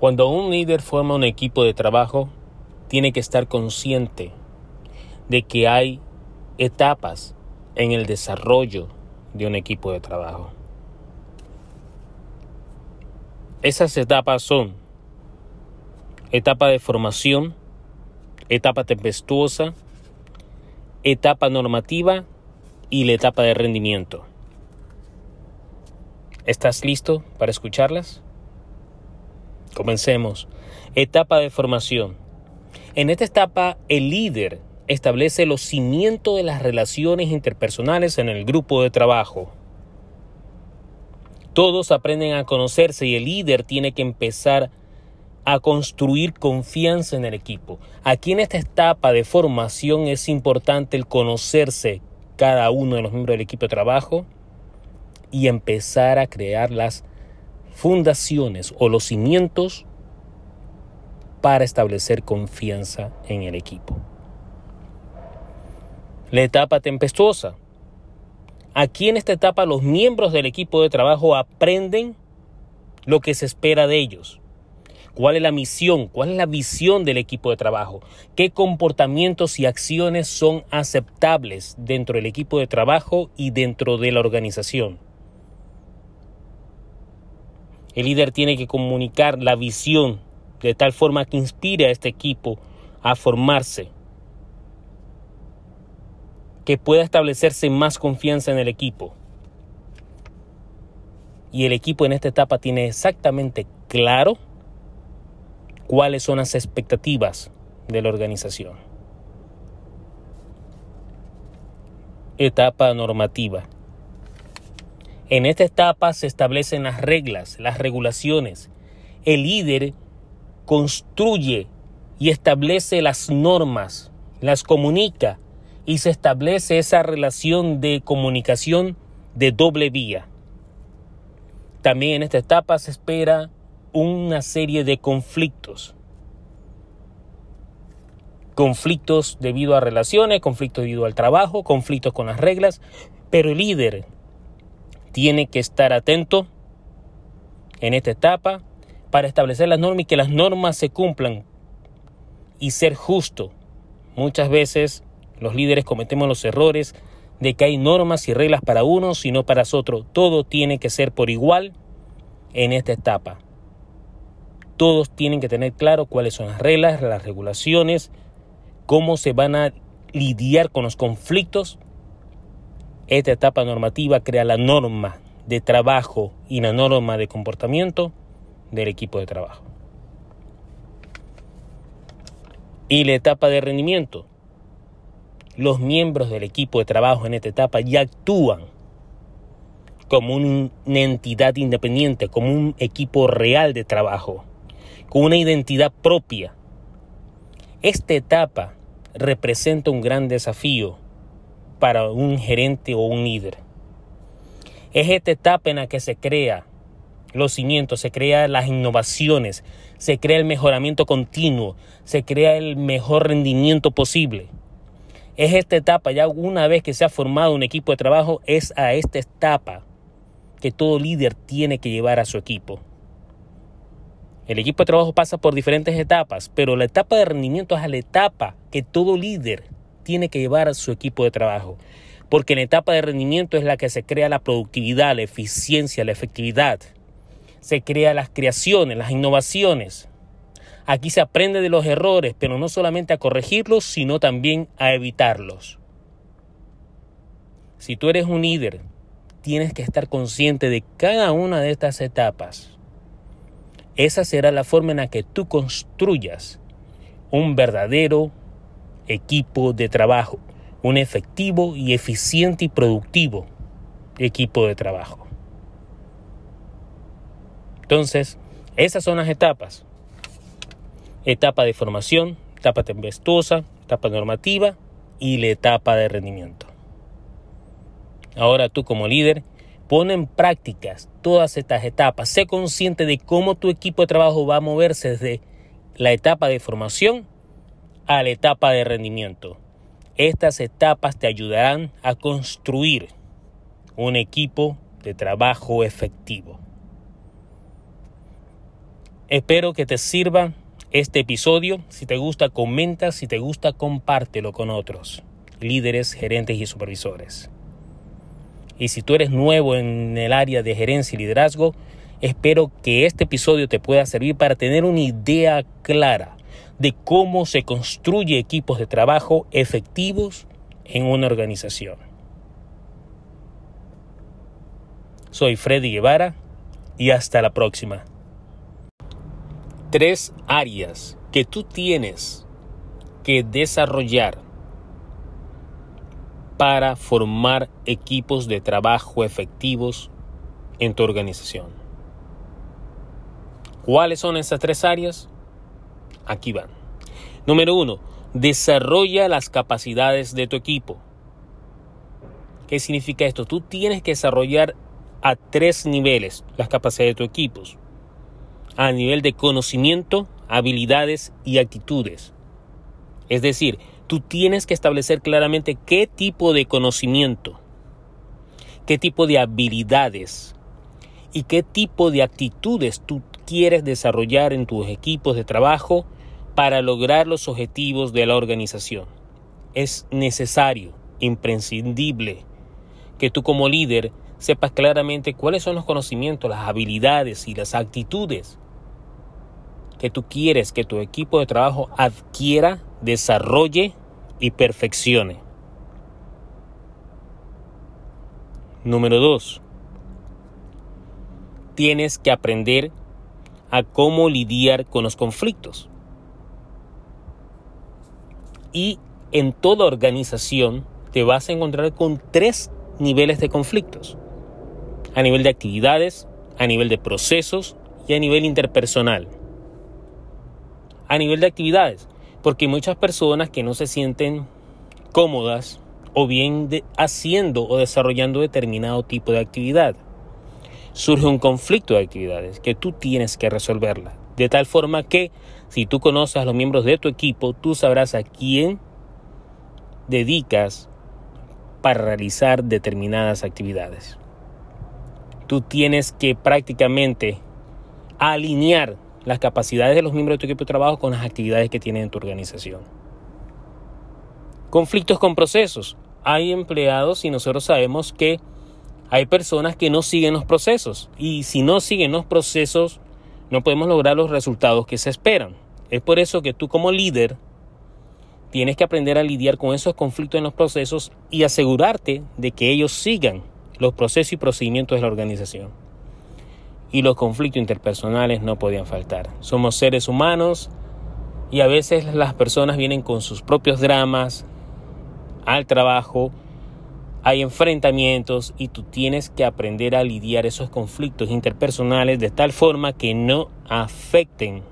Cuando un líder forma un equipo de trabajo, tiene que estar consciente de que hay etapas en el desarrollo de un equipo de trabajo. Esas etapas son etapa de formación, etapa tempestuosa, etapa normativa y la etapa de rendimiento. ¿Estás listo para escucharlas? Comencemos. Etapa de formación. En esta etapa, el líder establece los cimientos de las relaciones interpersonales en el grupo de trabajo. Todos aprenden a conocerse y el líder tiene que empezar a construir confianza en el equipo. Aquí en esta etapa de formación es importante el conocerse cada uno de los miembros del equipo de trabajo y empezar a crear las fundaciones o los cimientos para establecer confianza en el equipo. La etapa tempestuosa. Aquí en esta etapa los miembros del equipo de trabajo aprenden lo que se espera de ellos. ¿Cuál es la misión? ¿Cuál es la visión del equipo de trabajo? ¿Qué comportamientos y acciones son aceptables dentro del equipo de trabajo y dentro de la organización? El líder tiene que comunicar la visión de tal forma que inspire a este equipo a formarse, que pueda establecerse más confianza en el equipo. Y el equipo en esta etapa tiene exactamente claro cuáles son las expectativas de la organización. Etapa normativa. En esta etapa se establecen las reglas, las regulaciones. El líder construye y establece las normas, las comunica y se establece esa relación de comunicación de doble vía. También en esta etapa se espera una serie de conflictos. Conflictos debido a relaciones, conflictos debido al trabajo, conflictos con las reglas, pero el líder tiene que estar atento en esta etapa para establecer las normas y que las normas se cumplan y ser justo. Muchas veces los líderes cometemos los errores de que hay normas y reglas para unos y no para otros. Todo tiene que ser por igual en esta etapa. Todos tienen que tener claro cuáles son las reglas, las regulaciones, cómo se van a lidiar con los conflictos. Esta etapa normativa crea la norma de trabajo y la norma de comportamiento del equipo de trabajo. Y la etapa de rendimiento. Los miembros del equipo de trabajo en esta etapa ya actúan como una entidad independiente, como un equipo real de trabajo con una identidad propia. Esta etapa representa un gran desafío para un gerente o un líder. Es esta etapa en la que se crea los cimientos, se crean las innovaciones, se crea el mejoramiento continuo, se crea el mejor rendimiento posible. Es esta etapa, ya una vez que se ha formado un equipo de trabajo, es a esta etapa que todo líder tiene que llevar a su equipo. El equipo de trabajo pasa por diferentes etapas, pero la etapa de rendimiento es la etapa que todo líder tiene que llevar su equipo de trabajo. Porque en la etapa de rendimiento es la que se crea la productividad, la eficiencia, la efectividad. Se crea las creaciones, las innovaciones. Aquí se aprende de los errores, pero no solamente a corregirlos, sino también a evitarlos. Si tú eres un líder, tienes que estar consciente de cada una de estas etapas esa será la forma en la que tú construyas un verdadero equipo de trabajo, un efectivo y eficiente y productivo equipo de trabajo. Entonces, esas son las etapas. Etapa de formación, etapa tempestuosa, etapa normativa y la etapa de rendimiento. Ahora tú como líder Pon en prácticas todas estas etapas. Sé consciente de cómo tu equipo de trabajo va a moverse desde la etapa de formación a la etapa de rendimiento. Estas etapas te ayudarán a construir un equipo de trabajo efectivo. Espero que te sirva este episodio. Si te gusta, comenta. Si te gusta, compártelo con otros líderes, gerentes y supervisores. Y si tú eres nuevo en el área de gerencia y liderazgo, espero que este episodio te pueda servir para tener una idea clara de cómo se construye equipos de trabajo efectivos en una organización. Soy Freddy Guevara y hasta la próxima. Tres áreas que tú tienes que desarrollar para formar equipos de trabajo efectivos en tu organización. ¿Cuáles son esas tres áreas? Aquí van. Número uno, desarrolla las capacidades de tu equipo. ¿Qué significa esto? Tú tienes que desarrollar a tres niveles las capacidades de tu equipo. A nivel de conocimiento, habilidades y actitudes. Es decir, tú tienes que establecer claramente qué tipo de conocimiento, qué tipo de habilidades y qué tipo de actitudes tú quieres desarrollar en tus equipos de trabajo para lograr los objetivos de la organización. Es necesario, imprescindible, que tú como líder sepas claramente cuáles son los conocimientos, las habilidades y las actitudes que tú quieres que tu equipo de trabajo adquiera, desarrolle y perfeccione. Número dos, tienes que aprender a cómo lidiar con los conflictos. Y en toda organización te vas a encontrar con tres niveles de conflictos. A nivel de actividades, a nivel de procesos y a nivel interpersonal. A nivel de actividades, porque muchas personas que no se sienten cómodas o bien haciendo o desarrollando determinado tipo de actividad. Surge un conflicto de actividades que tú tienes que resolverla. De tal forma que si tú conoces a los miembros de tu equipo, tú sabrás a quién dedicas para realizar determinadas actividades. Tú tienes que prácticamente alinear las capacidades de los miembros de tu equipo de trabajo con las actividades que tienen en tu organización. Conflictos con procesos. Hay empleados y nosotros sabemos que hay personas que no siguen los procesos y si no siguen los procesos no podemos lograr los resultados que se esperan. Es por eso que tú como líder tienes que aprender a lidiar con esos conflictos en los procesos y asegurarte de que ellos sigan los procesos y procedimientos de la organización. Y los conflictos interpersonales no podían faltar. Somos seres humanos y a veces las personas vienen con sus propios dramas al trabajo, hay enfrentamientos y tú tienes que aprender a lidiar esos conflictos interpersonales de tal forma que no afecten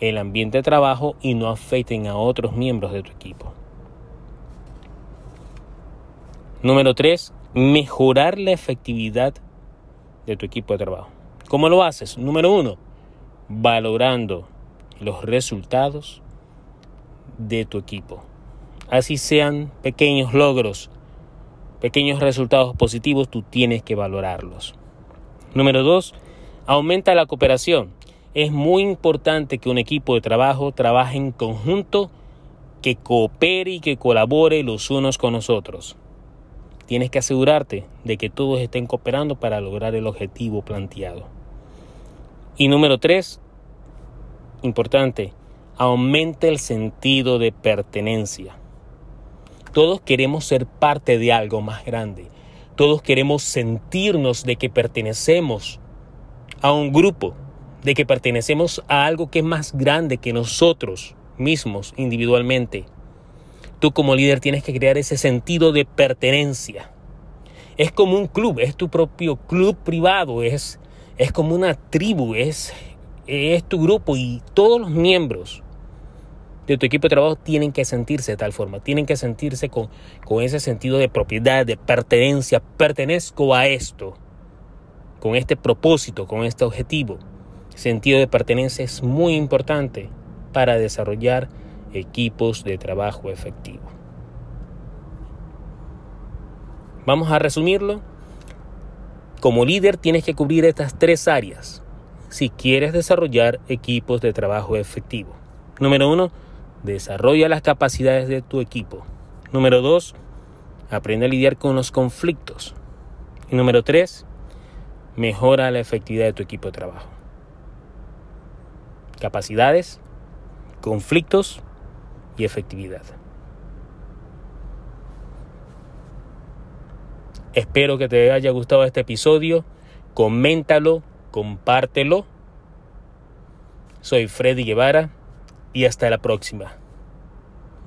el ambiente de trabajo y no afecten a otros miembros de tu equipo. Número 3. Mejorar la efectividad de tu equipo de trabajo. ¿Cómo lo haces? Número 1. Valorando los resultados de tu equipo. Así sean pequeños logros, pequeños resultados positivos, tú tienes que valorarlos. Número 2. Aumenta la cooperación es muy importante que un equipo de trabajo trabaje en conjunto, que coopere y que colabore los unos con los otros. Tienes que asegurarte de que todos estén cooperando para lograr el objetivo planteado. Y número tres, importante, aumente el sentido de pertenencia. Todos queremos ser parte de algo más grande. Todos queremos sentirnos de que pertenecemos a un grupo, de que pertenecemos a algo que es más grande que nosotros mismos individualmente. Tú como líder tienes que crear ese sentido de pertenencia. Es como un club, es tu propio club privado, es, es como una tribu, es, es tu grupo y todos los miembros de tu equipo de trabajo tienen que sentirse de tal forma, tienen que sentirse con, con ese sentido de propiedad, de pertenencia, pertenezco a esto, con este propósito, con este objetivo sentido de pertenencia es muy importante para desarrollar equipos de trabajo efectivo. Vamos a resumirlo. Como líder tienes que cubrir estas tres áreas. si quieres desarrollar equipos de trabajo efectivo. Número uno, desarrolla las capacidades de tu equipo. Número dos, aprende a lidiar con los conflictos. Y número tres, mejora la efectividad de tu equipo de trabajo. Capacidades, conflictos y efectividad. Espero que te haya gustado este episodio. Coméntalo, compártelo. Soy Freddy Guevara y hasta la próxima.